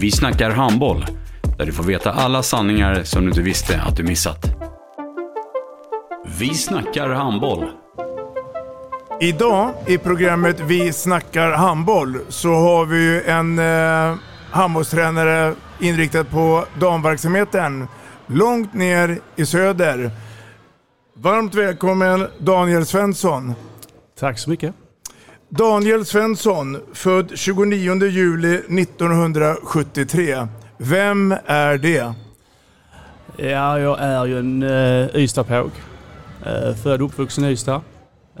Vi snackar handboll, där du får veta alla sanningar som du inte visste att du missat. Vi snackar handboll. Idag i programmet Vi snackar handboll så har vi en eh, handbollstränare inriktad på damverksamheten långt ner i söder. Varmt välkommen Daniel Svensson. Tack så mycket. Daniel Svensson, född 29 juli 1973. Vem är det? Ja, jag är ju en uh, Ystadpåg. Uh, född och uppvuxen i Ystad.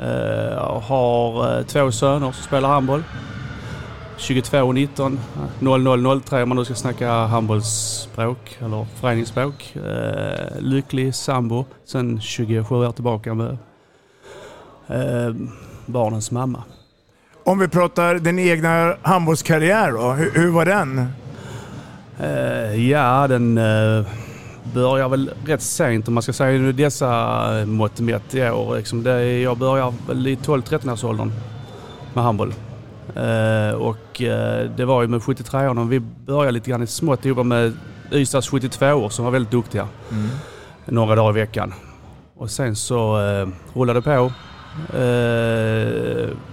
Uh, har uh, två söner som spelar handboll. 22 och 19. 0003 om man nu ska snacka handbollsspråk eller föreningsspråk. Uh, lycklig sambo sen 27 år tillbaka med barnens mamma. Om vi pratar din egna handbollskarriär då, hur, hur var den? Uh, ja, den uh, börjar väl rätt sent om man ska säga i dessa mått mätt i år. Liksom det, jag börjar väl i 12-13 års åldern med handboll. Uh, och det var ju med 73 åren vi började lite grann i smått ihop med Ystads 72 år som var väldigt duktiga. Mm. Några dagar i veckan. Och sen så rullade det på.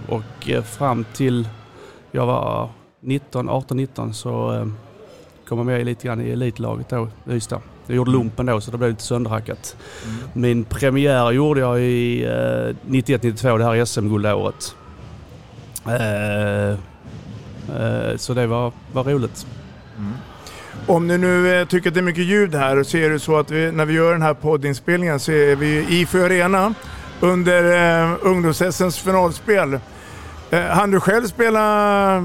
Och fram till jag var 19, 18-19 så komma med lite grann i elitlaget då, Ystad. Jag gjorde lumpen då så det blev lite sönderhackat. Mm. Min premiär gjorde jag i eh, 91-92, det här SM-guldåret. Eh, eh, så det var, var roligt. Mm. Om ni nu eh, tycker att det är mycket ljud här så är det så att vi, när vi gör den här poddinspelningen så är vi i Ifö Arena under eh, ungdoms finalspel. Eh, han du själv spela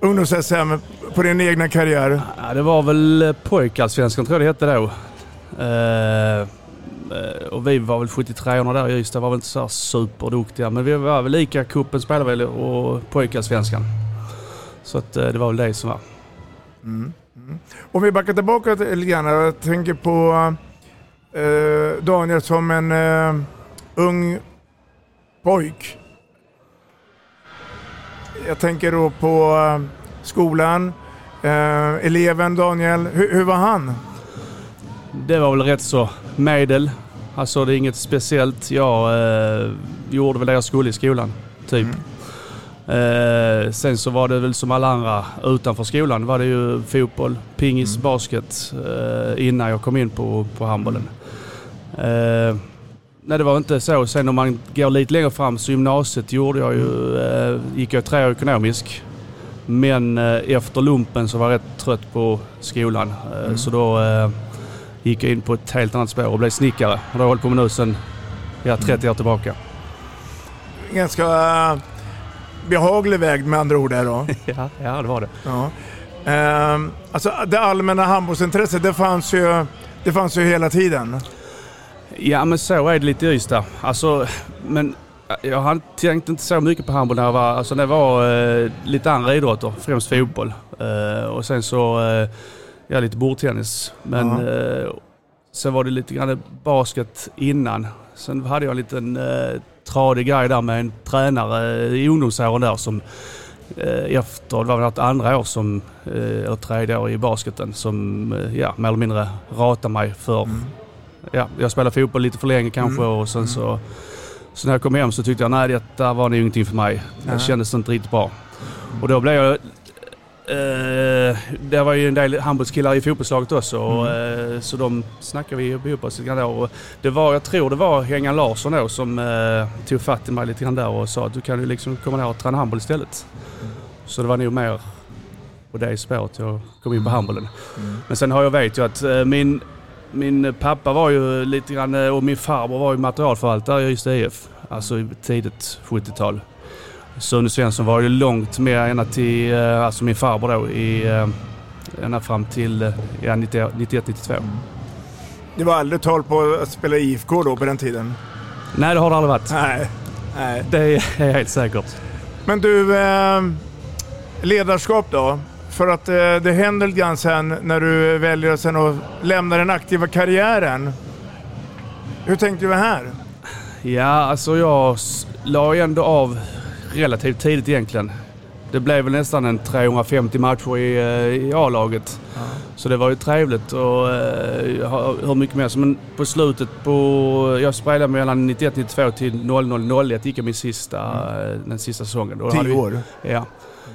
ungdoms-SM på din egna karriär? Ja, det var väl pojkallsvenskan tror jag det hette då. Uh, och vi var väl 73 år där i Ystad, var väl inte så superduktiga. Men vi var väl lika, cupen spelade vi och pojkallsvenskan. Så att, det var väl det som var. Mm. Mm. Om vi backar tillbaka lite grann. Jag tänker på uh, Daniel som en ung pojk. Jag tänker då på skolan. Eh, eleven Daniel, hur, hur, var han? Det var väl rätt så medel. Alltså det är inget speciellt. Jag eh, gjorde väl det jag skulle i skolan, typ. Mm. Eh, sen så var det väl som alla andra utanför skolan var det ju fotboll, pingis, mm. basket eh, innan jag kom in på, på handbollen. Eh, nej det var inte så. Sen om man går lite längre fram så gymnasiet gjorde jag ju, eh, gick jag tre år ekonomisk. Men eh, efter lumpen så var jag rätt trött på skolan. Eh, mm. Så då eh, gick jag in på ett helt annat spår och blev snickare. Och det har jag hållit på med nu sedan ja, 30 mm. år tillbaka. Ganska uh, behaglig väg med andra ord där då. ja, ja, det var det. Ja. Uh, alltså det allmänna handbollsintresset, det fanns ju, det fanns ju hela tiden. Ja men så är det lite i Ystad. Alltså, men jag tänkte inte så mycket på handboll när jag var, alltså jag var eh, lite andra idrotter, främst fotboll. Eh, och sen så, eh, ja lite bordtennis. Men eh, sen var det lite grann basket innan. Sen hade jag en liten eh, tradig grej där med en tränare i ungdomsåren där som eh, efter, det var väl andra år som, eh, eller tredje år i basketen som, eh, ja mer eller mindre ratade mig för, mm. Ja jag spelade fotboll lite för länge kanske mm. och sen mm. så så när jag kom hem så tyckte jag nej detta var nog ingenting för mig. Det kändes inte riktigt bra. Och då blev jag Eh, det var ju en del handbollskillar i fotbollslaget också. Och, Mm. eh, så de snackade vi ihop oss lite grann då. Och Det var, jag tror det var Hengan Larsson då som eh, tog fatt i mig lite grann där och sa att du kan ju liksom komma ner och träna handboll istället. Så det var nog mer på det spåret jag kom in på handbollen. Men sen har jag vet ju att min, min pappa var ju lite grann eh, och min farbror var ju materialförvaltare i Ystad IF. Alltså i tidigt 70-tal. Sune Svensson var ju långt mer ända till, eh, alltså min farbror då, i, eh, ända fram till ja, 91-92. Det var aldrig tal på att spela IFK då på den tiden? Nej, det har det aldrig varit. Nej. Nej. Det är helt säkert. Men du, ledarskap då? För att eh, det händer lite grann sen när du väljer sen att lämna den aktiva karriären. Hur tänkte du här? Ja, alltså jag la ju ändå av relativt tidigt egentligen. Det blev väl nästan en 350 matcher i, eh, i A-laget. Så det var ju trevligt och eh, hur mycket mer. Så Men på slutet på... Jag spelade mellan 91-92 till 00-01 gick jag min sista, eh, den sista säsongen. Tio år? Ja.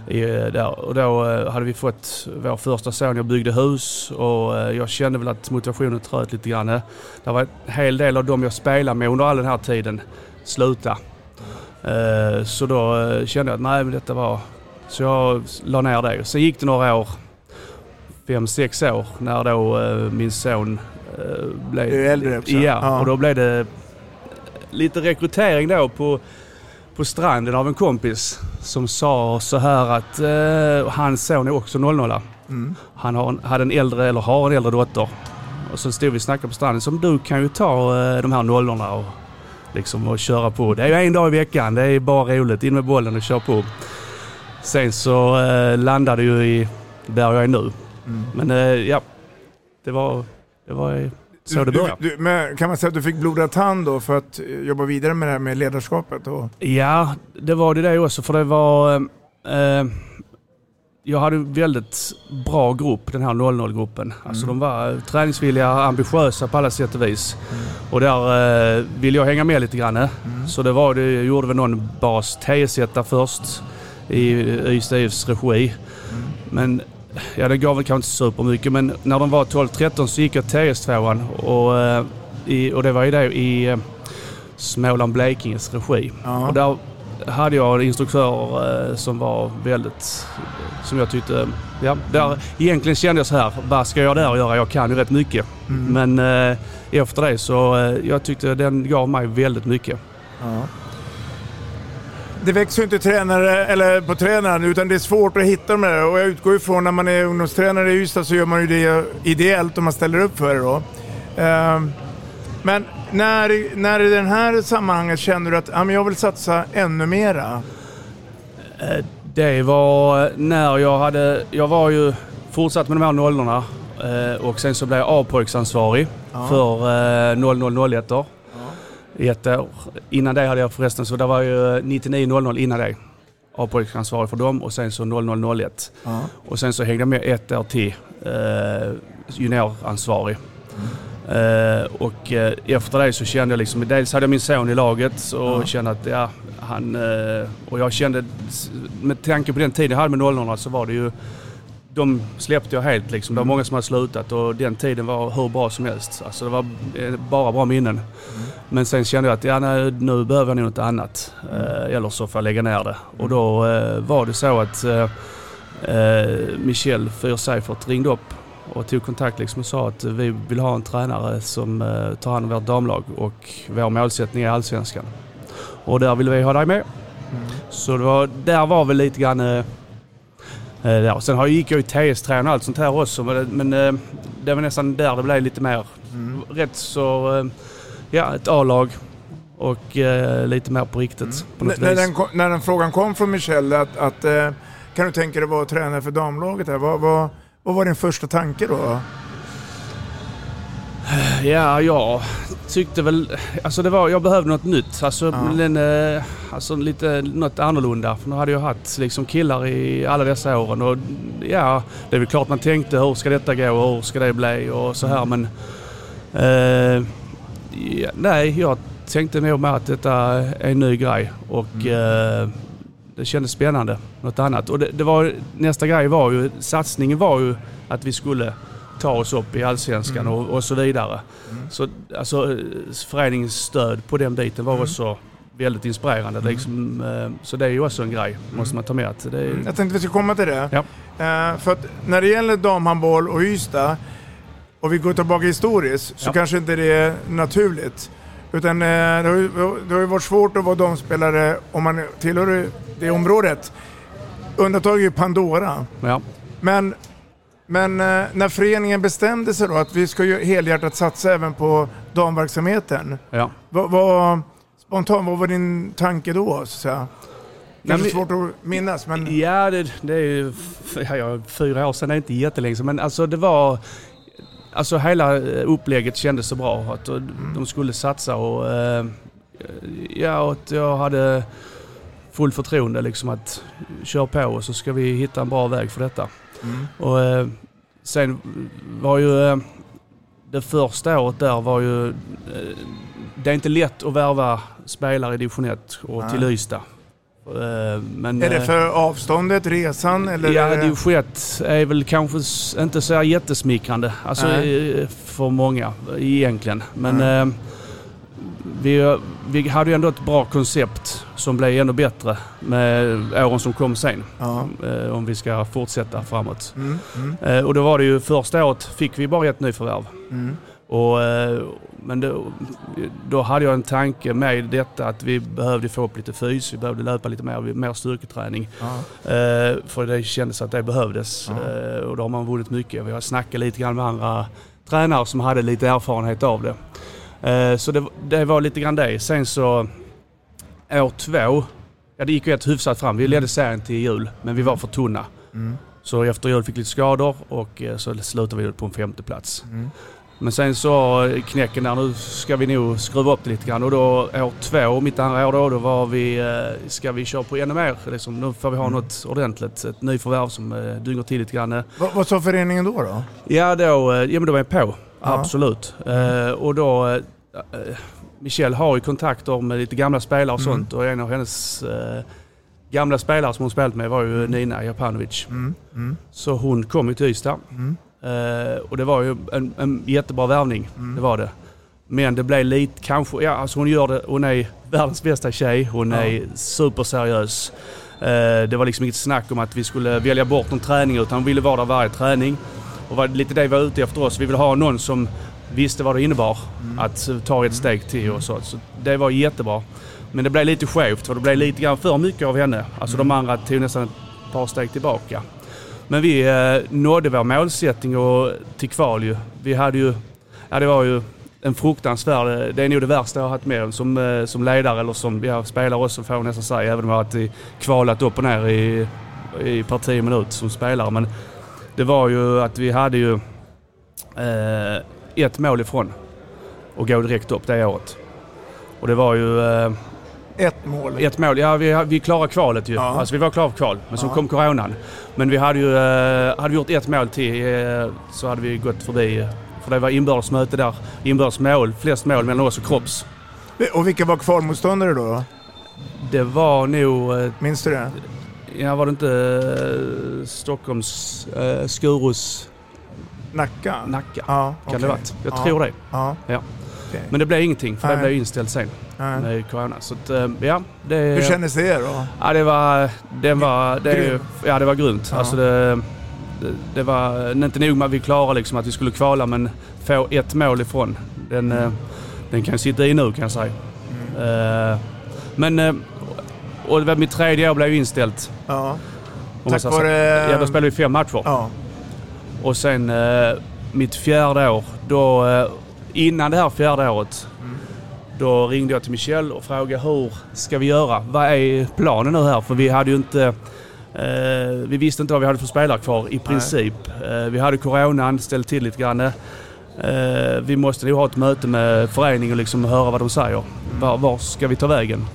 I, eh, där. Och då eh, hade vi fått vår första son. Jag byggde hus och eh, jag kände väl att motivationen tröt lite grann. Det var en hel del av dem jag spelade med under all den här tiden sluta. Så då kände jag att nej men detta var... Så jag la ner det. Sen gick det några år, fem, sex år, när då min son blev... Du är äldre också. Ja, Ja. och då blev det lite rekrytering då på, på stranden av en kompis som sa så här att eh, hans son är också 00 Mm. Han har en, hade en äldre, eller har en äldre dotter. Och så stod vi och snackade på stranden. Som du kan ju ta eh, de här nollorna och, liksom, och köra på. Det är ju en dag i veckan. Det är bara roligt. In med bollen och kör på. Sen så eh, landade ju i där jag är nu. Men eh, ja, det var, det var så det började. du, men kan man säga att du fick blodad tand då för att eh, jobba vidare med det här med ledarskapet? Och, Ja, det var det, det också. För det var... Eh, jag hade en väldigt bra grupp, den här 00-gruppen. Alltså de var träningsvilliga, ambitiösa på alla sätt och vis. Och där eh, ville jag hänga med lite grann. Så det var det, jag gjorde väl någon bas TS1 där först i Ystad IFs regi. Men ja, det gav väl kanske inte supermycket. Men när de var 12-13 så gick jag TS2 och, eh, i, och det var ju det i eh, Småland Blekinges regi. Ja. Och där hade jag en instruktör eh, som var väldigt, som jag tyckte, ja, där egentligen kände jag så här, vad ska jag där göra? Jag kan ju rätt mycket. Men eh, efter det så, jag tyckte den gav mig väldigt mycket. ja. Det växer ju inte tränare, eller på tränaren utan det är svårt att hitta dem där. Och jag utgår ifrån när man är ungdomstränare i Ystad så gör man ju det ideellt om man ställer upp för det då. Ehm, Men när, när i den här sammanhanget känner du att ja, men jag vill satsa ännu mera? Eh, Det var när jag hade, jag var ju fortsatt med de här nollorna eh, och sen så blev jag A-pojksansvarig Ja. för eh, 0001 år. I ett år. Innan det hade jag förresten, så det var ju 9900 innan det. A-pojksansvarig för dem och sen så 0001. Ja. Och sen så hängde jag med ett år till eh, junioransvarig. Eh, och eh, efter det så kände jag liksom, dels hade jag min son i laget och Ja. kände att ja, han... Eh, och jag kände, med tanke på den tiden jag hade med nollorna så var det ju... De släppte jag helt liksom. Det var många som hade slutat och den tiden var hur bra som helst. Alltså det var eh, bara bra minnen. Men sen kände jag att ja, nej, nu behöver jag nog något annat. Eh, eller så får jag lägga ner det. Och då eh, var det så att eh, eh, Michel Fyr Seifert ringde upp och tog kontakt liksom och sa att vi vill ha en tränare som eh, tar hand om vårt damlag och vår målsättning är allsvenskan. Och där ville vi ha dig med. Så det var, där var väl lite grann... Eh, där. Sen har, gick jag i TS-trän och allt sånt här också men, men eh, det var nästan där det blev lite mer rätt så... Eh, ja, ett A-lag och eh, lite mer på riktigt på något N- när, den, när den frågan kom från Michel att, att eh, kan du tänka dig att vara tränare för damlaget? Här? Vad, vad, vad var din första tanke då? Ja, jag tyckte väl... Alltså det var, jag behövde något nytt. Alltså, Ja. en, eh, alltså lite något annorlunda. För nu hade jag haft liksom killar i alla dessa åren. Och ja, det är väl klart man tänkte hur ska detta gå och hur ska det bli och så här. Men eh, ja, nej, jag tänkte nog med att detta är en ny grej. Och eh, det kändes spännande. Något annat. Och det, det var, nästa grej var ju, satsningen var ju att vi skulle ta oss upp i Allsvenskan och, och så vidare. Så alltså, eh, föreningens stöd på den biten var också väldigt inspirerande. Liksom, eh, så det är ju också en grej, måste man ta med. Att det är, Jag tänkte vi ska komma till det. Ja. Eh, för att när det gäller damhandboll och Ystad, och vi går tillbaka historiskt, så Ja. kanske inte det är naturligt. Utan det, har ju, det har ju varit svårt att vara damspelare om man tillhör det området. Undantag är ju Pandora. ja. Men, men eh, när föreningen bestämde sig då att vi ska ju helhjärtat satsa även på damverksamheten. Ja. Vad, vad, spontant, vad var din tanke då? Så att säga? Kanske Nej, svårt att minnas, men... Ja, det, det är ju ja, fyra år sedan, det är inte jättelänge sedan. Men alltså det var... Alltså hela eh, upplägget kändes så bra. Att eh, de skulle satsa och... Ja, och jag hade full förtroende liksom att köra på och så ska vi hitta en bra väg för detta. Mm. Och eh, sen var ju... eh, Det första året där var ju... eh, Det är inte lätt att värva spelare i division 1 och till Nej. Ystad. Eh, Men, Är det eh, för avståndet, resan eller? Ja, division 1 är väl kanske inte så jättesmickrande. Alltså Nej. eh, för många egentligen. Men vi, vi hade ju ändå ett bra koncept som blev ännu bättre med åren som kom sen. Ja. Eh, om vi ska fortsätta framåt. Mm, mm, Eh, och då var det ju första året fick vi bara ett nyförvärv. mm. Och, eh, men då, då hade jag en tanke med detta att vi behövde få upp lite fys, vi behövde löpa lite mer, mer styrketräning. Ja. För det kändes att det behövdes. Ja. Och då har man vunnit mycket. Vi har snackat lite grann med andra tränare som hade lite erfarenhet av det. Eh, så det, det var lite grann det. Sen så år två, ja det gick ju rätt hyfsat fram. Vi ledde serien till jul, men vi var för tunna. Mm. Så efter jul fick vi lite skador och eh, så slutade vi på en femte plats. Mm. Men sen så eh, knäcken där, nu ska vi nog skruva upp det lite grann. Och då år två, mitt andra år då, då var vi, ska vi köra på ännu mer? Liksom, nu får vi ha något ordentligt, ett nyförvärv som dynger till lite grann. Vad, vad sa föreningen då? då? Ja, då, ja men då var jag på. Absolut. Eh, och då, eh, Michelle har ju kontakter med lite gamla spelare och Mm. sånt. Och en av hennes eh, gamla spelare som hon spelat med var ju Nina Japanovic. Mm. Mm. Så hon kom ju till Ystad. Mm. Eh, och det var ju en, en jättebra värvning. Mm. Det var det. Men det blev lite kanske, ja alltså hon gör det, hon är världens bästa tjej. Hon Ja. är superseriös. Eh, det var liksom inget snack om att vi skulle välja bort någon träning utan hon ville vara där varje träning. Och var lite det vi var ute efter oss. Vi ville ha någon som visste vad det innebar att ta ett steg till och så. Så det var jättebra. Men det blev lite skevt för det blev lite grann för mycket av henne. Alltså de andra tog nästan ett par steg tillbaka. Men vi eh, nådde vår målsättning och till kval ju. Vi hade ju, ja det var ju en fruktansvärd, det är nog det värsta jag har haft med om som, eh, som ledare eller som ja, spelare också får jag nästan säga. Även om jag har kvalat upp och ner i, i per 10 minuter som spelare. Men det var ju att vi hade ju eh, ett mål ifrån och gå direkt upp det året. Och det var ju eh, Ett mål. ett mål. Ja, vi, vi klarade kvalet ju. Ja. Alltså vi var klara för kval. Men så Ja. kom coronan. Men vi hade ju eh, hade vi gjort ett mål till eh, så hade vi gått förbi. För det var inbördes möte där. Inbördes mål. Flest mål mellan oss och Kropps. Och vilka var kvalmotståndare då? Det var nog... eh, Minns du det? Ja, var det inte eh, Stockholms... Eh, Skurus Nacka? Nacka? Ja, Kan okej. det varit? Jag Ja. tror det. Ja. Ja. Okej. Men det blev ingenting för det Nej. blev inställt sen Nej. med corona. Så att, eh, ja, det... Hur kändes det då? Ja, det var... Det var, det, ja, det var grymt. Ja. Alltså det, det, det var inte nog med att vi klarade liksom att vi skulle kvala men få ett mål ifrån. Den, Mm. den kan sitta i nu kan jag säga. Eh, Men... Och det mitt tredje år blev ju inställt. Ja. Tack vare- Ja, då spelade vi fem matcher. Ja. Och sen eh, mitt fjärde år, då, eh, innan det här fjärde året, Mm. då ringde jag till Michel och frågade hur ska vi göra? Vad är planen nu här? För vi hade ju inte... Eh, vi visste inte vad vi hade för spelare kvar i princip. Eh, vi hade coronan, ställt till lite grann. Eh, vi måste nog ha ett möte med föreningen och liksom höra vad de säger. Var, var ska vi ta vägen?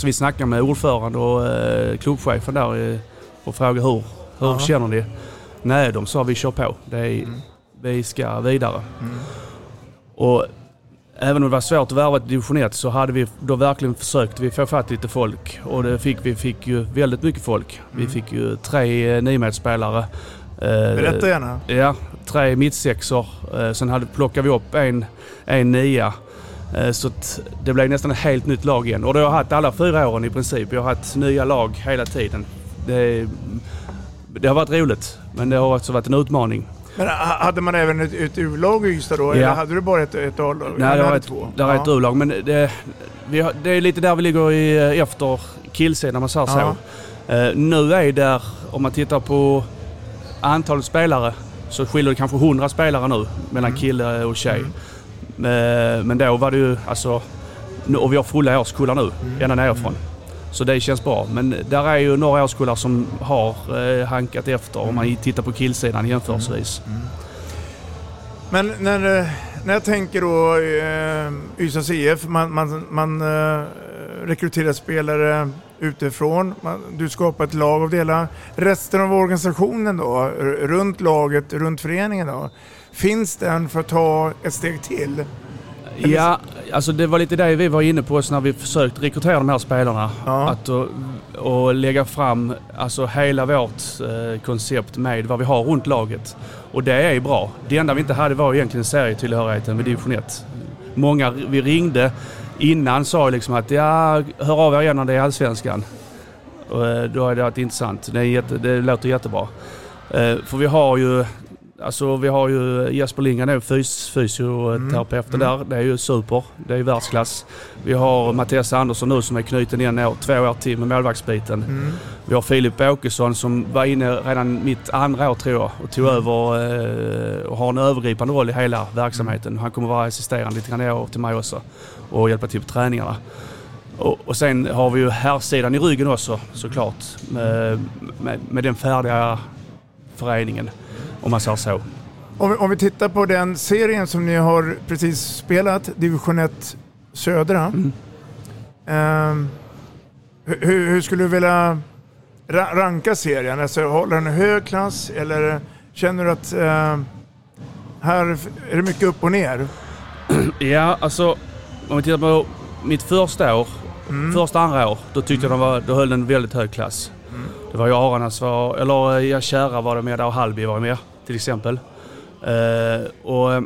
Så vi snackade med ordförande och eh, klubbchefen där eh, och frågade hur, hur känner ni? Nej, de sa vi kör på. Det är, Vi ska vidare. Mm. Och även om det var svårt att värva till division 1 så hade vi då verkligen försökt vi få fatt lite folk. Och det fick, vi fick ju väldigt mycket folk. Vi fick ju tre eh, niometersspelare. Berätta gärna. Ja, tre mittsexor. Eh, sen hade, plockade vi upp en, en nia. Eh, Så att det blev nästan ett helt nytt lag igen. Och det har jag haft alla fyra åren i princip. Jag har haft nya lag hela tiden. Det, det har varit roligt, men det har också varit en utmaning. Men ha- hade man även ett, ett U-lag i Ystad då? Eller Ja. hade du bara ett, ett A-lag? Nej, Eller det har hade ett, två? det har Ja. ett U-lag, men det, har, det är lite där vi ligger i, eh, efter killsidan om man säger så. Eh, nu är där, om man tittar på antalet spelare, så skiljer det kanske 100 spelare nu mellan kille och tjej. Eh, men då var det ju alltså, och vi har fulla årskullar nu, ända nerifrån. Så det känns bra. Men där är ju några årskullar som har eh, hankat efter om man tittar på killsidan jämförelsevis. Men när, eh, när jag tänker då eh, Ystads IF, man, man, man eh, rekryterar spelare utifrån, man, du skapar ett lag av hela. Resten av organisationen då, runt laget, runt föreningen då, finns den för att ta ett steg till? Ja, alltså det var lite det vi var inne på när vi försökte rekrytera de här spelarna. Att och, och lägga fram alltså hela vårt eh, koncept med vad vi har runt laget. Och det är bra. Det enda vi inte hade var egentligen serietillhörigheten vid division 1. Många vi ringde innan sa liksom att ja, hör av er igen när det är allsvenskan. Och, eh, då är det varit intressant. Det, är jätte, det låter jättebra. Eh, för vi har ju Alltså vi har ju Jesper Lindgren är fys, fysioterapeut där. Det är ju super. Det är ju världsklass. Vi har Mattias Andersson nu som är knuten igen år, två år till med målvaktsbiten. Mm. Vi har Filip Åkesson som var inne redan mitt andra år tror jag och tog över eh, och har en övergripande roll i hela verksamheten. Han kommer vara assisterande lite grann i år till mig också och hjälpa till på träningarna. Och, och sen har vi ju herrsidan i ryggen också såklart med, med, med den färdiga föreningen om man säger så. Om vi, om vi tittar på den serien som ni har precis spelat, division 1 södra. Mm. Ehm, hur, hur skulle du vilja ra- ranka serien? Alltså, håller den hög klass eller känner du att ehm, här är det mycket upp och ner? Ja, alltså om vi tittar på mitt första år, första andra år, då tyckte jag de var, då höll den väldigt hög klass. Det var ju Aranas, var, eller eh, ja, Kära var det med där och Hallby var med till exempel. Eh, och eh,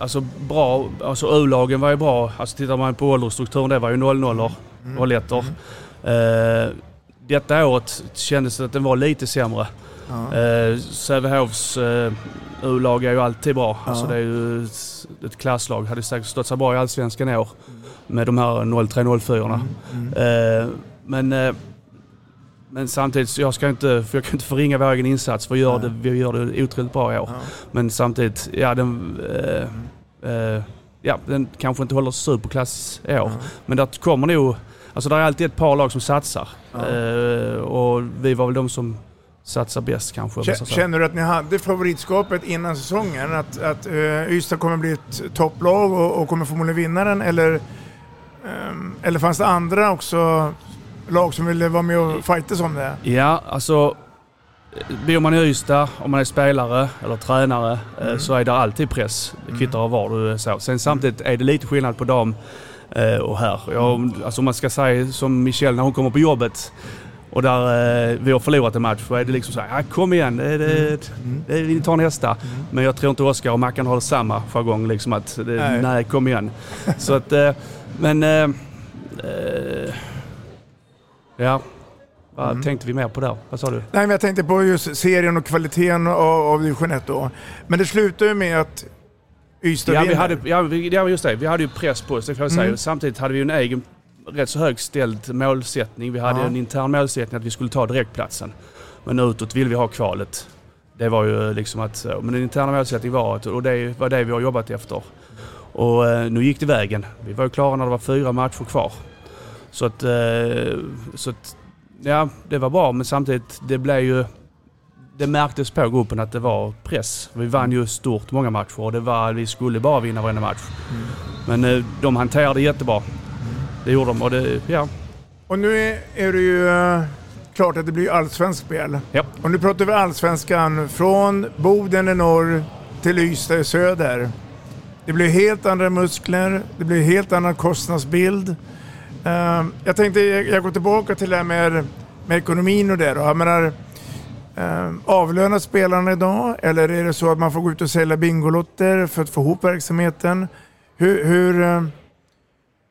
Alltså bra, alltså U-lagen var ju bra. Alltså tittar man på åldersstrukturen, det var ju 0-0 och ettor. Eh, detta året kändes det att den var lite sämre. Ja. Eh, Sävehofs eh, U-lag är ju alltid bra. Ja. Alltså det är ju ett, ett klasslag. Hade säkert stått sig bra i Allsvenskan i år med de här 03-04. Eh, men, eh, men samtidigt, så jag ska inte, för jag kan inte förringa vår egen insats för vi gör, det, vi gör det otroligt bra i år. Men samtidigt, ja den, eh, eh, ja, den kanske inte håller superklass i år. Men det kommer nog, alltså det är alltid ett par lag som satsar. Eh, och vi var väl de som satsar bäst kanske. så. Känner du att ni hade favoritskapet innan säsongen? Att, att uh, Ystad kommer bli ett topplag och, och kommer förmodligen vinna den? Eller, ehm, eller fanns det andra också lag som ville vara med och fightas om det? Ja, alltså bor man i Ystad, om man är spelare eller tränare, eh, så är det alltid press. Det kvittar var du så. Sen samtidigt är det lite skillnad på dem eh, och här. Jag, alltså om man ska säga som Michelle när hon kommer på jobbet och där eh, vi har förlorat en match, så är det liksom så här, "Ja, kom igen, det, det, det, vi tar nästa. Men jag tror inte Oskar och Mackan har samma jargong, liksom att det, Nej. nej. kom igen. så att, eh, men... Eh, ja, vad tänkte vi mer på där? Vad sa du? Nej, men jag tänkte på just serien och kvaliteten av, av division 1 då. Men det slutar ju med att Ystad Ja, vi vinner. hade, ja, vi, ja, just det. Vi hade ju press på oss, det får jag säga. Mm. Samtidigt hade vi ju en egen rätt så högt ställd målsättning. Vi hade Ja. en intern målsättning att vi skulle ta direktplatsen. Men utåt ville vi ha kvalet. Det var ju liksom att. Men den interna målsättningen var att, och det var det vi har jobbat efter. Och eh, nu gick det vägen. Vi var ju klara när det var fyra matcher kvar. Så att, eh, så att ja, det var bra men samtidigt, det blev ju det märktes på gruppen att det var press. Vi vann ju stort många matcher och det var, vi skulle bara vinna varenda match. Men eh, de hanterade jättebra. Det gjorde de och det, ja. Och nu är, är det ju eh, klart att det blir allsvenskt spel. Ja. Och nu pratar vi allsvenskan från Boden i norr till Ystad i söder. det blir helt andra muskler, det blir helt annan kostnadsbild. Eh, jag tänkte, jag, går tillbaka till det här med, med ekonomin och det då. Jag menar, eh, avlönas spelarna idag eller är det så att man får gå ut och sälja Bingolotter för att få ihop verksamheten? Hur, hur, eh,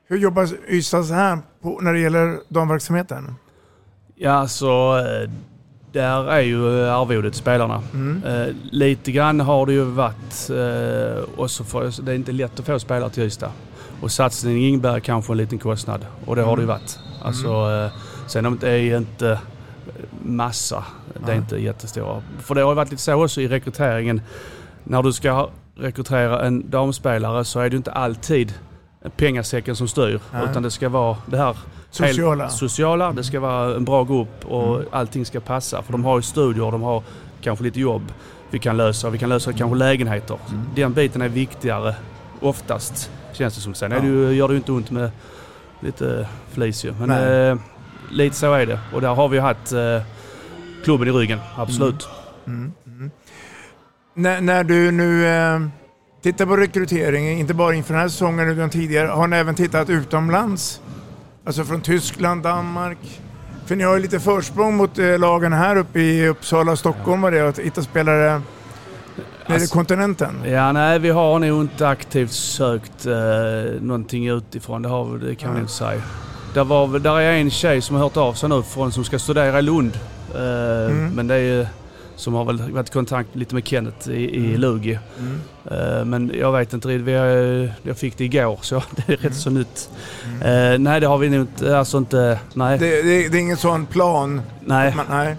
hur jobbar Ystad så här på, när det gäller damverksamheten? Ja, så eh, där är ju arvodet spelarna. Mm. Eh, lite grann har det ju varit, eh, och så får, det är inte lätt att få spelare till Ystad. Och satsningen innebär kanske en liten kostnad och det har det ju varit. Alltså, eh, sen om det är inte massa, det är Ja. inte jättestora. För det har ju varit lite så också i rekryteringen. När du ska rekrytera en damspelare så är det inte alltid pengasäcken som styr. Nej. Utan det ska vara det här Sociala. Sociala. Det ska vara en bra grupp och allting ska passa. För de har ju studier, de har kanske lite jobb vi kan lösa. Vi kan lösa kanske lägenheter. Den biten är viktigare oftast känns det som. Sen är det ju, gör det ju inte ont med lite flis ju. Men eh, lite så är det. Och där har vi haft eh, klubben i ryggen, absolut. Mm. Mm. När, när du nu eh, tittar på rekryteringen, inte bara inför den här säsongen utan tidigare, har ni även tittat utomlands? Alltså från Tyskland, Danmark? För ni har ju lite försprång mot eh, lagen här uppe i Uppsala Stockholm vad det är att hitta spelare Alltså- kontinenten. Ja, nej, vi har nog inte aktivt sökt eh, någonting utifrån. Det, har, vi- det kan man Nej. inte säga. Där, var, där är en tjej som har hört av sig nu från, som ska studera i Lund. Eh, Mm. Men det är ju, som har väl varit i kontakt lite med Kenneth i, i Mm. Lugi. Mm. Eh, men jag vet inte riktigt. Vi har, jag fick det igår så det är rätt så nytt. Mm. Eh, nej, det har vi nog inte. Alltså inte. Nej. Det, det, det är ingen sån plan? nej. Man, nej.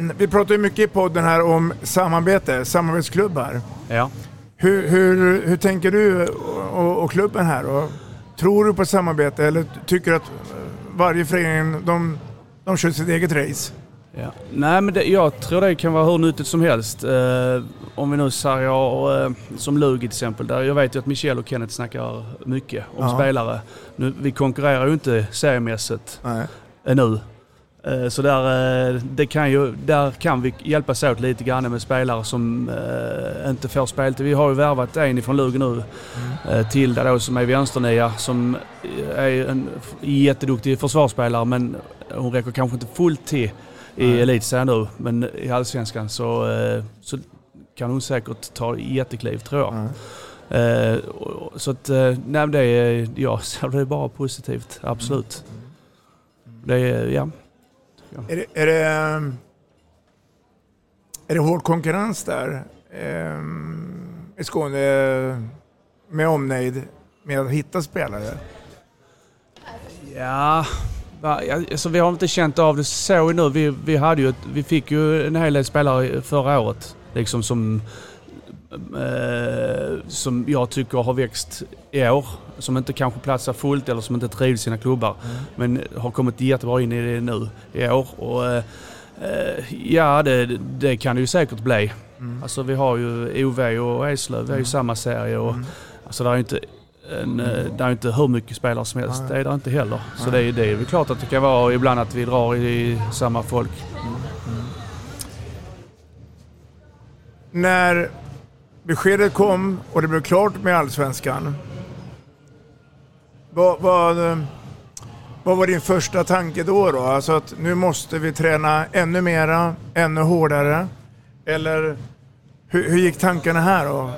Vi pratar ju mycket i podden här om samarbete, samarbetsklubbar. Ja. Hur, hur, hur tänker du och, och klubben här? Och tror du på samarbete eller tycker du att varje förening de, de kör sitt eget race? Ja. Nej men det, jag tror det kan vara hur nyttigt som helst. Eh, om vi nu säger eh, som Lugi till exempel. Där jag vet ju att Michel och Kenneth snackar mycket om Ja. spelare. Nu, vi konkurrerar ju inte seriemässigt Nej. ännu. Eh, så där, eh, det kan ju, där kan vi hjälpas åt lite grann med spelare som eh, inte får speltid. Vi har ju värvat en ifrån Lugi nu. Eh, Tilda då som är vänsternia som är en jätteduktig försvarsspelare men hon räcker kanske inte fullt till i Nej. elitserien nu. Men i allsvenskan så, så kan hon säkert ta jättekliv tror jag. Och- Så att, nej det är, ja, det är bara positivt, absolut. Det är, ja. Är det, är, det, ehm, är det hård konkurrens där ehm, i Skåne med omnejd med att hitta spelare? Ja, ja, alltså vi har inte känt av det så nu. Vi, vi, hade ju vi fick ju en hel del spelare förra året liksom som, eh, som jag tycker har växt i år. Som inte kanske platsar fullt eller som inte trivs i sina klubbar. Men har kommit jättebra in i det nu i år. Och, eh, ja, det, det kan det ju säkert bli. Mm. Alltså vi har ju OV och Eslöv, vi har ju samma serie. Och, Mm. Alltså det är ju inte, en, eh, det är inte hur mycket spelare som helst. Nej. Det är det inte heller. Så Nej. det är, det är väl klart att det kan vara ibland att vi drar i samma folk. När beskedet kom och det blev klart med Allsvenskan. Vad, vad, vad var din första tanke då? då? Alltså att nu måste vi träna ännu mera, ännu hårdare. Eller hur, hur gick tankarna här då?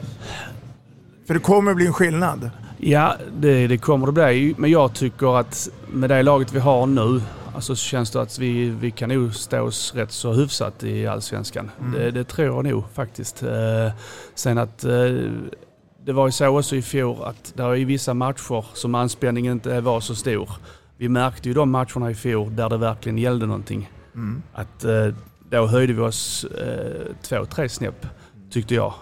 För det kommer bli en skillnad. Ja, det, det kommer det bli. Men jag tycker att med det laget vi har nu alltså så känns det att vi, vi kan nog stå oss rätt så hyfsat i Allsvenskan. Mm. Det, det tror jag nog faktiskt. Eh, sen att eh, det var ju så också i fjol att det är i vissa matcher som anspänningen inte var så stor. Vi märkte ju de matcherna i fjol där det verkligen gällde någonting. Mm. Att eh, då höjde vi oss eh, två, tre snäpp tyckte jag.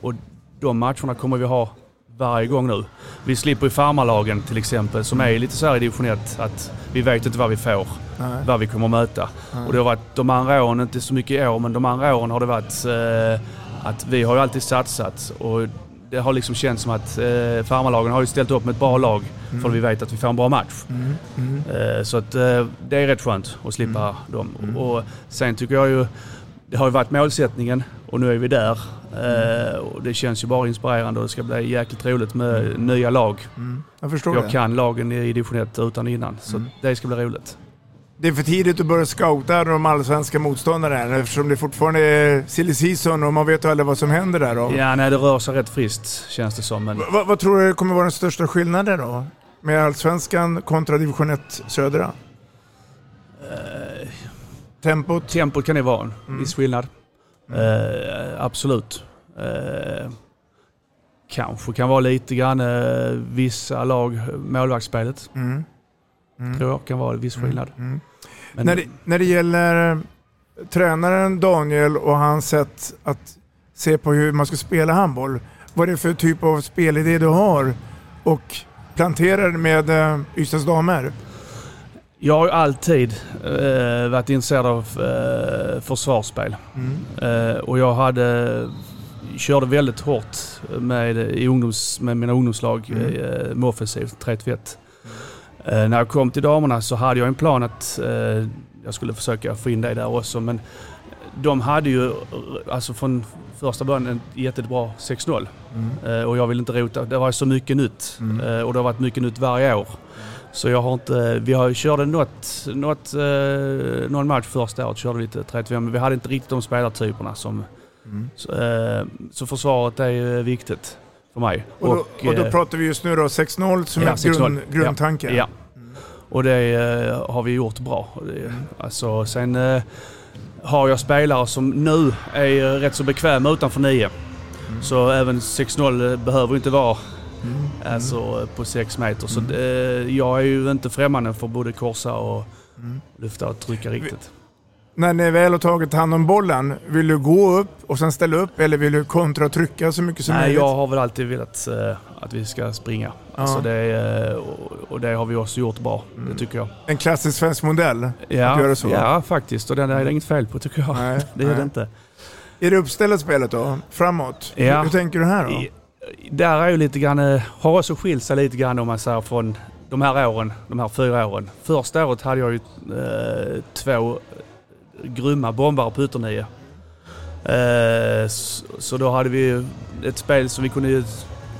Och de matcherna kommer vi ha varje gång nu. Vi slipper ju farmarlagen till exempel som är lite så här i division 1 att vi vet inte vad vi får, Nej. vad vi kommer att möta. Nej. Och det har varit de andra åren, inte så mycket i år, men de andra åren har det varit eh, att vi har ju alltid satsat och det har liksom känts som att eh, farmarlagen har ju ställt upp med ett bra lag Mm. för vi vet att vi får en bra match. Mm. Mm. Eh, Så att eh, det är rätt skönt att slippa dem. Mm. Och sen tycker jag ju det har ju varit målsättningen och nu är vi där. Eh, och det känns ju bara inspirerande och det ska bli jäkligt roligt med nya lag. Mm. Jag förstår Jag det. kan lagen i division 1 utan innan, så det ska bli roligt. Det är för tidigt att börja scouta de allsvenska motståndarna eftersom det fortfarande är silly season och man vet ju aldrig vad som händer där. Då. Ja, nej, det rör sig rätt friskt känns det som. Men Vad, vad tror du kommer vara den största skillnaden då? Med allsvenskan kontra division 1 södra? Tempot? tempot kan det vara en Mm. viss skillnad. Eh, absolut. Eh, kanske kan vara lite grann eh, vissa lag, målvaktsspelet Mm. tror jag kan vara en viss skillnad. Mm. Men, När, det, när det gäller eh, tränaren Daniel och hans sätt att se på hur man ska spela handboll. Vad är det för typ av spelidé du har och planterar med eh, Ystads damer? Jag har ju alltid eh, varit intresserad av eh, försvarsspel. Mm. Eh, och jag hade, körde väldigt hårt med, i ungdoms, med mina ungdomslag Mm. eh, med offensivt, 3-1. Eh, när jag kom till damerna så hade jag en plan att eh, jag skulle försöka få in det där också. Men de hade ju alltså från första början en jättebra 6-0. Mm. Eh, och jag vill inte rota. Det var så mycket nytt. Mm. Och det har varit mycket nytt varje år. Så jag har inte, vi har körde något, något, eh, någon match första året, körde lite 35, men vi hade inte riktigt de spelartyperna som... Mm. Så, eh, så försvaret är viktigt för mig. Och, då, och då eh, pratar vi just nu då 6-0 som ja, är 6-0. grund, grundtanken. Ja. Och det eh, har vi gjort bra. Och Det, alltså, sen eh, har jag spelare som nu är rätt så bekväma utanför 9. Så även 6-0 behöver inte vara alltså, på 6 meter. Så eh, jag är ju inte främmande för både korsa och lyfta och trycka riktigt. När ni väl har tagit hand om bollen, vill du gå upp och sen ställa upp eller vill du kontra och trycka så mycket som Nej, möjligt? jag har väl alltid velat eh, att vi ska springa. Alltså det, eh, och, det har vi också gjort bra, det tycker jag. En klassisk svensk modell Ja, ja faktiskt. Och det är det inget fel på tycker jag. Nej, det är nej. det inte. Är det uppställt spelet då? Framåt? Ja. Hur tänker du här då? Där är ju lite grann, eh, har också skilt sig lite grann om man säger från de här åren, de här fyra åren. Första året hade jag ju eh, två grymma bombare på ytternio. Eh, s- så då hade vi ett spel som vi kunde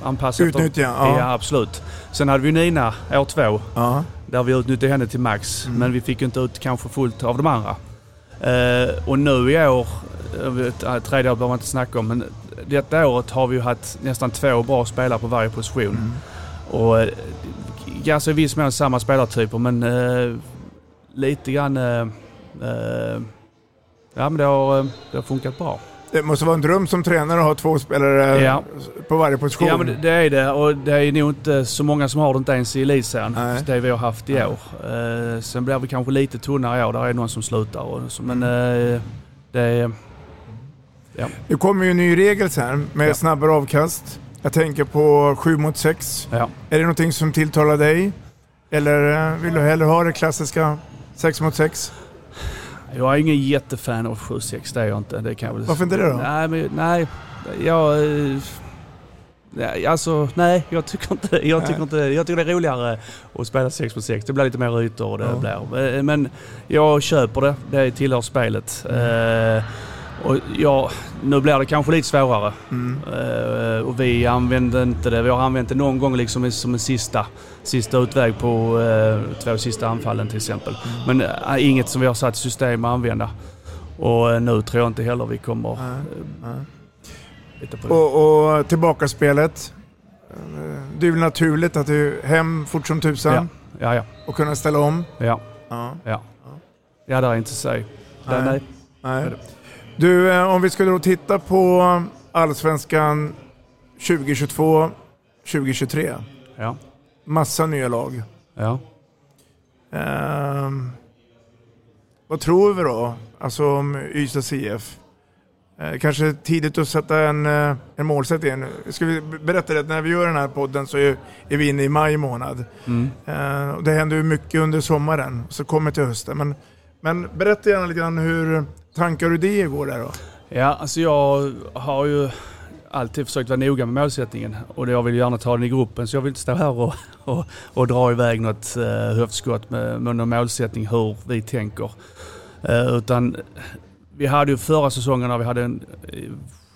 anpassa Utnyttja, ja. ja. absolut. Sen hade vi Nina år två, Ja. där vi utnyttjade henne till max. Mm. Men vi fick inte ut kanske fullt av de andra. Eh, och nu i år, vet, äh, tredje året behöver man inte snacka om, men detta året har vi ju haft nästan två bra spelare på varje position. Mm. Och ganska i viss mån samma spelartyper men eh, lite grann... Eh, eh, ja men det har, det har funkat bra. Det måste vara en dröm som tränare att ha två spelare Ja. på varje position. Ja men det, är det och det är nog inte så många som har det inte ens i elitserien. Det vi har haft i Nej. år. Eh, sen blir vi kanske lite tunnare i år. Där är någon som slutar. Och så, men eh, det är... Ja. Det kommer ju en ny regel sen med Ja. snabbare avkast. Jag tänker på 7 mot 6. Ja. Är det någonting som tilltalar dig? Eller eh, vill du hellre ha det klassiska 6 mot 6? Jag är ingen jättefan av 7-6, det är jag inte. Det kan jag väl... Varför inte det då? Nej, men, nej. Jag... eh, Nej, alltså nej, jag tycker inte det. Jag tycker, inte, jag tycker det är roligare att spela 6 på 6. Det blir lite mer ytor och det Ja. blir. Eh, Men jag köper det. Det tillhör spelet. Eh, och ja, nu blir det kanske lite svårare. Mm. Eh, och vi använder inte det. Vi har använt det någon gång liksom som en sista, sista utväg på eh, två sista anfallen till exempel. Men eh, inget som vi har satt i system att använda. Och nu tror jag inte heller vi kommer det. Och, och tillbaka spelet. Eh, Det är väl naturligt att du hem fort som tusan Ja, ja, och kunna ställa om. ja, Ja. ja. Ja, det är inte så. Nej. nej. Nej. Du, eh, om vi skulle då titta på Allsvenskan 2022-2023. Ja, Massa nya lag. ja. Ehm, vad tror vi då? Alltså om Ystads IF? Eh, kanske tidigt att sätta en, eh, en målsättning. Ska vi berätta det att när vi gör den här podden så är, är vi inne i maj månad. Mm. Det händer ju mycket under sommaren, så kommer till hösten. Men, men berätta gärna lite grann hur tankar och idéer går där då. Ja, alltså jag har ju alltid försökt vara noga med målsättningen och jag vill gärna ta den i gruppen så jag vill inte stå här och, och, och dra iväg något uh, höftskott med, med någon målsättning hur vi tänker. Eh, utan vi hade ju förra säsongen när vi hade en eh,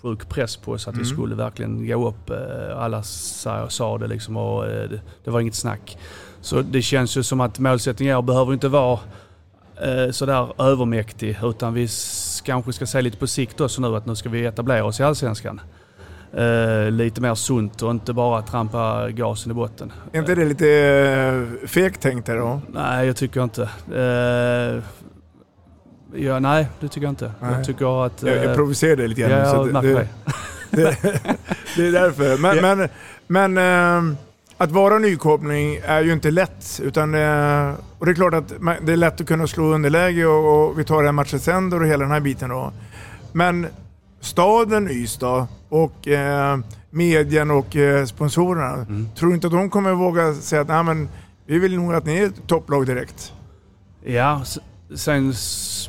sjuk press på oss att vi Mm. skulle verkligen gå upp. Eh, Alla sa, sa det liksom och eh, det, det var inget snack. Så det känns ju som att målsättningen i år behöver inte vara eh, sådär övermäktig utan vi kanske ska se lite på sikt också nu att nu ska vi etablera oss i Allsvenskan. Eh, lite mer sunt och inte bara trampa gasen i botten. Är inte det lite eh, fegt tänkt där då? Nej, jag tycker inte. Eh, ja, nej, det tycker jag inte. Nej. Jag tycker att... Jag, jag eh, provocerar dig lite grann. Ja, jag det- märker det, det. det, det är därför. Men, Ja. men, men eh, att vara nykoppling är ju inte lätt. Utan, och det är klart att det är lätt att kunna slå underläge och, och vi tar det här matchen sänder och hela den här biten då. Men staden Ystad och eh, medien och eh, sponsorerna, Mm. tror du inte att de kommer våga säga att Nej, men, vi vill nog att ni är ett topplag direkt? Ja, sen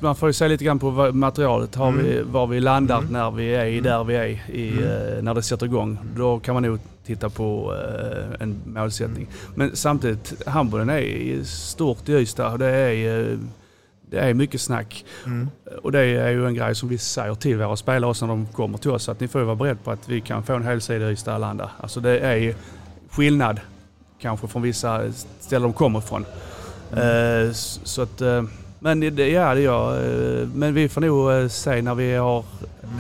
man får ju se lite grann på materialet. Har vi, var vi landar när vi är i där vi är i, eh, när det sätter igång. Då kan man nog titta på eh, en målsättning. Men samtidigt, handbollen är stort i Ystad och det är, eh, det är mycket snack. Mm. Och det är ju en grej som vi säger till våra spelare också när de kommer till oss. Att ni får vara beredda på att vi kan få en hel sida i Ystad Arlanda. Alltså det är skillnad kanske från vissa ställen de kommer ifrån. Eh, s- så att, eh, men det, ja, det gör eh, Men vi får nog eh, se när vi har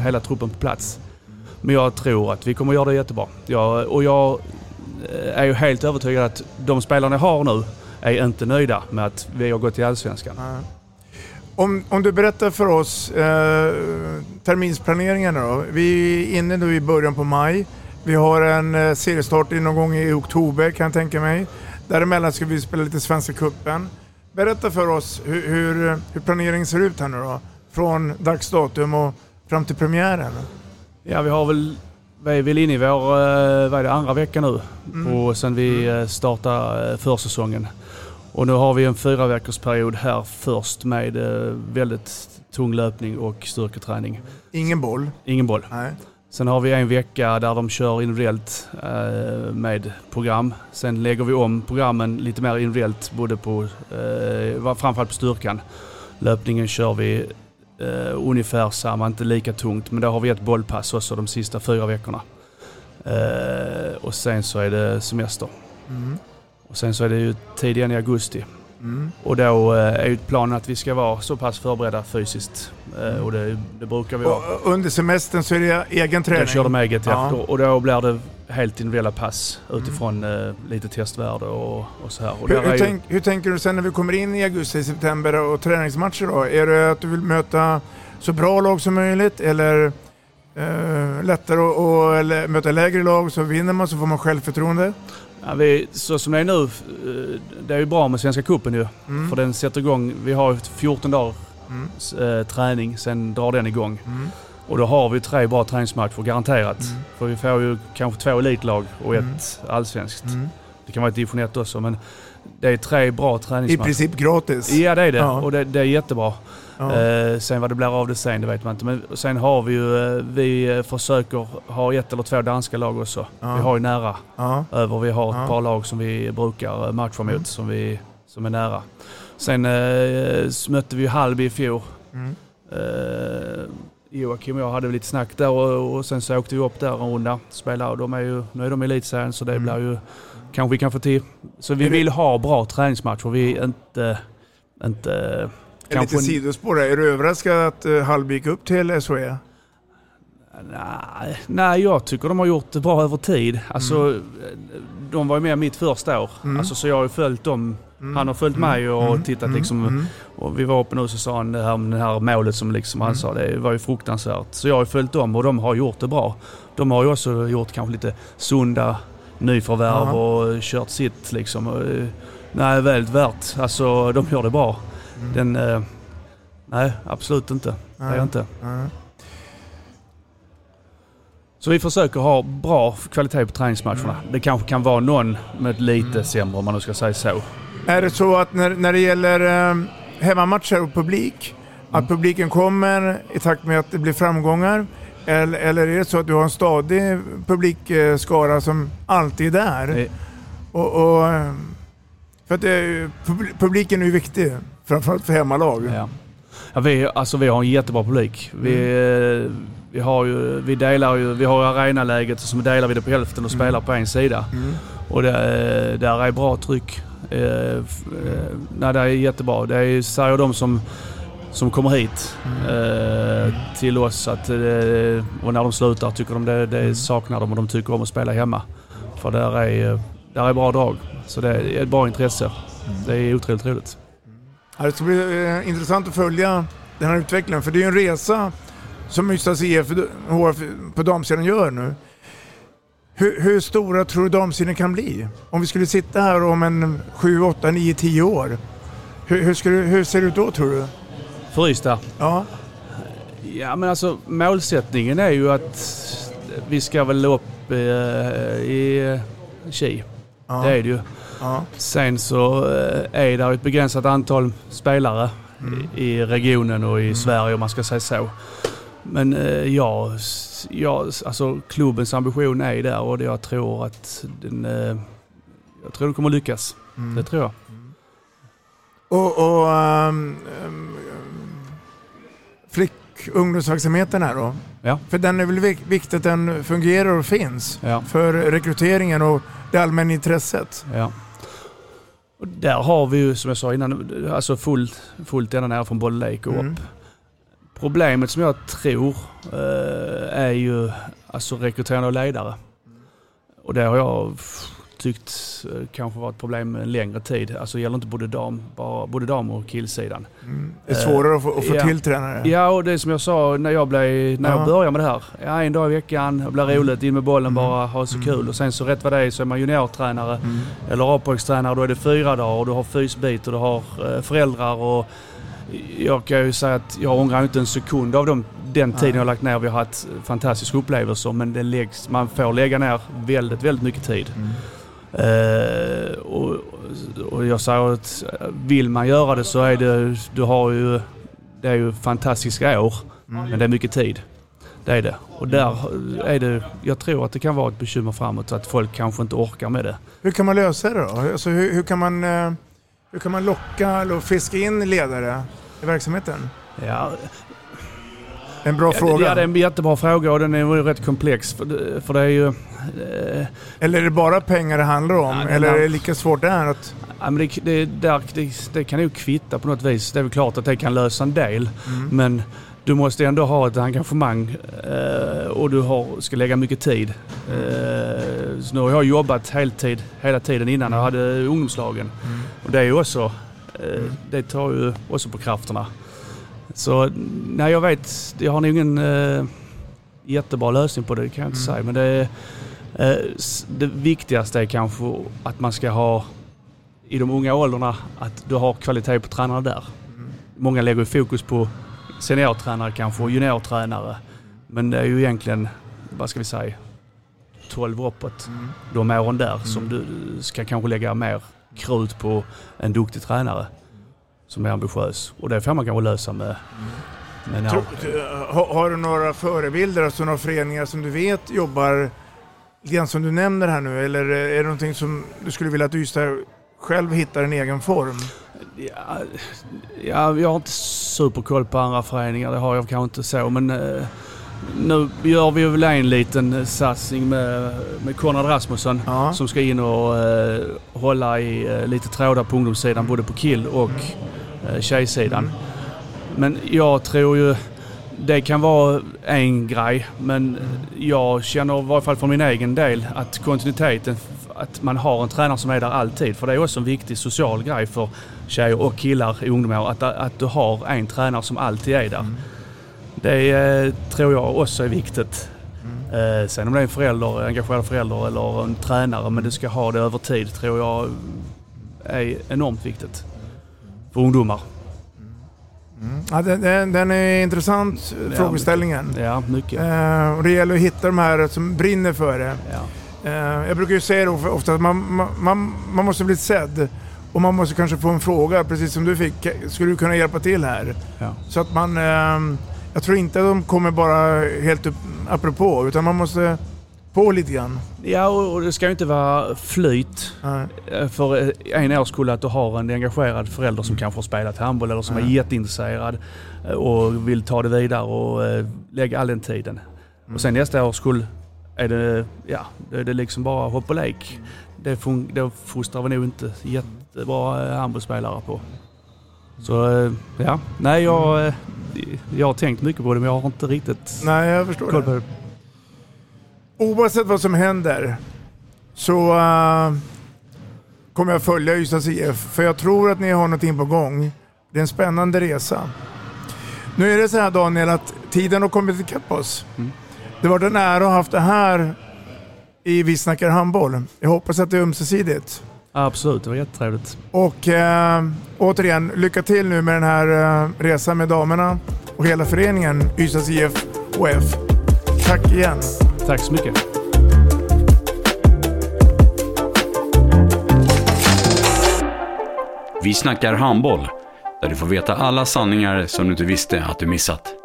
hela truppen på plats. Men jag tror att vi kommer göra det jättebra. Jag, och jag eh, är ju helt övertygad att de spelarna jag har nu är inte nöjda med att vi har gått till Allsvenskan. Om, om du berättar för oss eh, terminsplaneringen då. Vi är inne nu i början på maj. Vi har en eh, seriestart någon gång i oktober kan jag tänka mig. Däremellan ska vi spela lite Svenska Cupen. Berätta för oss hur, hur, hur planeringen ser ut här nu då. Från dags datum och fram till premiären. Ja, vi har väl, vi är väl inne i vår, eh, vad är det, andra vecka nu Mm. på, sen vi eh, startade eh, försäsongen. Och nu har vi en fyra veckors period här först med väldigt tung löpning och styrketräning. Ingen boll. Ingen boll. Nej. Sen har vi en vecka där de kör individuellt eh, med program. Sen lägger vi om programmen lite mer individuellt både på, eh, framförallt på styrkan. Löpningen kör vi eh, ungefär samma, inte lika tungt, men då har vi ett bollpass också de sista fyra veckorna. Eh, och sen så är det semester. Mm. Och sen så är det ju tid igen i augusti. Mm. Och då eh, är ju planen att vi ska vara så pass förberedda fysiskt. Eh, och det, det brukar vi vara. Och under semestern så är det egen träning. Då kör de eget ja. Ja. Och då blir det helt individuella pass utifrån eh, lite testvärde och, och så här. Och Hur, hur, ju- tänk, hur tänker du sen när vi kommer in i augusti, september och träningsmatcher då? Är det att du vill möta så bra lag som möjligt eller eh, lättare att möta lägre lag så vinner man så får man självförtroende? Ja, vi, så som det är nu, eh, det är ju bra med Svenska cupen ju. Mm. För den sätter igång, vi har ju 14 dagar Mm. eh, träning, sen drar den igång. Mm. Och då har vi tre bra träningsmatcher garanterat. Mm. För vi får ju kanske två elitlag och ett Mm. allsvenskt. Mm. Det kan vara ett division 1 också men det är tre bra I träningsmatcher. princip gratis. Ja det är det Ja. och det, det är jättebra. Ja. Eh, sen vad det blir av det sen, det vet man inte. Men sen har vi ju, eh, vi eh, försöker ha ett eller två danska lag också. Ja. Vi har ju nära över. Vi har ett par lag som vi brukar eh, matcha mot Mm. som, vi, som är nära. Sen eh, mötte vi ju Hallby i fjol. Mm. Eh, Joakim och jag hade lite snack där och, och sen så åkte vi upp där en runda. Spelade och de är ju, nu är de i elitserien så det Mm. blir ju, kanske vi kan få till. Så vi vill ha bra träningsmatcher. Vi är inte, inte En liten sidospår där. Är du överraskad att uh, Hallby gick upp till? SHE? Nej, nej, jag tycker de har gjort det bra över tid. Alltså, de var ju med mitt första år. Mm. Alltså, så jag har ju följt dem. Mm. Han har följt mig och Mm. tittat Mm. liksom. Mm. Och vi var uppe nu så sa han det här, det här målet som liksom han Mm. sa, det var ju fruktansvärt. Så jag har följt dem och de har gjort det bra. De har ju också gjort kanske lite sunda nyförvärv Ja. och kört sitt liksom. Eh, Nej, väldigt värt. Alltså de gör det bra. Mm. Den, eh, nej, absolut inte. Det är jag inte. Så vi försöker ha bra kvalitet på träningsmatcherna. Det kanske kan vara någon med lite sämre om man nu ska säga så. Är det så att när, när det gäller eh, hemmamatcher och publik, Mm. att publiken kommer i takt med att det blir framgångar? Eller, eller är det så att du har en stadig publikskara som alltid är där? Och, och, eh, för att det, pub- publiken är ju viktig, framförallt för hemmalag. Ja. Ja, vi, alltså, vi har en jättebra publik. Vi, eh, vi, har ju, vi delar ju, vi har arenaläget och så delar vi det på hälften och spelar på en sida. Och det, eh, där är bra tryck. Eh, eh, nej, det är jättebra. Det är, säger de som, som kommer hit eh, till oss att, eh, och när de slutar tycker de det, det saknar de och de tycker om att spela hemma. För där är, där är bra drag. Så det är ett bra intresse. Det är otroligt roligt. Ja, Det ska bli eh, intressant att följa den här utvecklingen för det är ju en resa som Ystads IF HF på damsidan gör nu. Hur, hur stora tror du damsidan kan bli? Om vi skulle sitta här om en 7, 8, 9, 10 år. Hur, hur, du, hur ser det ut då tror du? För Ystad? Ja. Ja men alltså målsättningen är ju att vi ska väl upp eh, i Ki. Ja. Det är det ju. Ja. Sen så eh, är det ett begränsat antal spelare i, i regionen och i Sverige om man ska säga så. Men eh, ja, s- ja, alltså klubbens ambition är där och det jag tror att den, eh, jag tror den kommer lyckas. Det tror jag. Och, och um, um, flick ungdomsverksamheten här då? Ja. För den är väl vik- viktigt att den fungerar och finns Ja. för rekryteringen och det allmänna intresset. Ja. Och där har vi ju som jag sa innan, alltså fullt, fullt ända ner från Boll Lake och Mm. upp. Problemet som jag tror eh, är ju alltså rekrytering av ledare. Och det har jag tyckt eh, kanske var ett problem en längre tid. Alltså det gäller inte både dam, bara, både dam och killsidan. Mm. Det är svårare att få, att få ja. till tränare. Ja, och det som jag sa när jag, blev, när Ja. jag började med det här. Ja, en dag i veckan, det blir roligt, in med bollen bara, ha så kul. Och sen så rätt vad det är så är man juniortränare eller A-pojkstränare. Då är det fyra dagar och du har fysbit och du har eh, föräldrar. Och jag kan ju säga att jag ångrar inte en sekund av dem, den tiden jag har lagt ner. Vi har haft fantastiska upplevelser men det läggs, man får lägga ner väldigt, väldigt mycket tid. Eh, och, och jag säger att eh, vill man göra det så är det, du har ju, det är ju fantastiska år. Men det är mycket tid. Det är det. Och där är det, jag tror att det kan vara ett bekymmer framåt att folk kanske inte orkar med det. Hur kan man lösa det då? Alltså, hur, hur, kan man, eh, hur kan man locka eller fiska in ledare i verksamheten? Ja, En bra ja, fråga. Ja, det är en jättebra fråga och den är ju rätt komplex. För det, för det är ju... Eh, Eller är det bara pengar det handlar om? Det eller är det lika svårt där? Att, Ja, men det, det, det, det kan nog kvitta på något vis. Det är väl klart att det kan lösa en del. Mm. Men du måste ändå ha ett engagemang eh, och du har, ska lägga mycket tid. Eh, så nu har jag jobbat heltid hela tiden innan jag hade ungdomslagen. Och det är också, eh, det tar ju också på krafterna. Så nej, jag vet, jag har nog ingen eh, jättebra lösning på det, det kan jag inte säga. Men det, eh, det viktigaste är kanske att man ska ha i de unga åldrarna att du har kvalitet på tränarna där. Många lägger fokus på seniortränare kanske och juniortränare. Men det är ju egentligen, vad ska vi säga, 12 uppåt. De åren där som du ska kanske lägga mer krut på en duktig tränare som är ambitiös. Och det får man kanske lösa med, med när, Tror- har, har du några förebilder, alltså några föreningar som du vet jobbar lite som du nämner här nu? Eller är det någonting som du skulle vilja att Ystad själv hittar en egen form? Ja, ja, jag har inte superkoll på andra föreningar, det har jag kanske inte så. Men eh, nu gör vi väl en liten eh, satsning med, med Konrad Rasmussen Ja. som ska in och eh, hålla i eh, lite trådar på ungdomssidan, både på kill och eh, tjejsidan. Men jag tror ju det kan vara en grej, men jag känner i varje fall för min egen del att kontinuiteten, att man har en tränare som är där alltid. För det är också en viktig social grej för tjejer och killar i ungdomar, att, att du har en tränare som alltid är där. Det eh, tror jag också är viktigt. Eh, sen om det är en förälder, engagerad förälder eller en tränare, men du ska ha det över tid, tror jag är enormt viktigt. För ungdomar. Ja, den, den, är intressant, Ja, frågeställningen. Ja, mycket. Eh, och det gäller att hitta de här som brinner för det. Ja. Eh, jag brukar ju säga det of- ofta att man, man- man, måste bli sedd. Och man måste kanske få en fråga, precis som du fick. Skulle du kunna hjälpa till här? Ja. Så att man... ehm, jag tror inte att de kommer bara helt upp, apropå, utan man måste på lite grann. Ja, och det ska ju inte vara flyt Nej. för en årskull att du har en engagerad förälder som kanske har spelat handboll eller som är jätteintresserad eh, och vill ta det vidare och eh, lägga all den tiden. Och sen nästa årskull är det, ja, det är det liksom bara hopp och lek. Det, fun- det fostrar vi nog inte jättebra eh, handbollsspelare på. Så eh, ja, nej jag, eh, jag har tänkt mycket på det men jag har inte riktigt Nej, jag förstår koll på det. Oavsett vad som händer så eh, kommer jag följa Ystads IF för jag tror att ni har någonting på gång. Det är en spännande resa. Nu är det så här Daniel att tiden har kommit ikapp oss. Det var en ära att ha haft det här i Vi snackar handboll. Jag hoppas att det är ömsesidigt. Absolut, det var jättetrevligt. Och eh, återigen, lycka till nu med den här eh, resan med damerna och hela föreningen Ystads IF och F. Tack igen. Tack så mycket. Vi snackar handboll, där du får veta alla sanningar som du inte visste att du missat.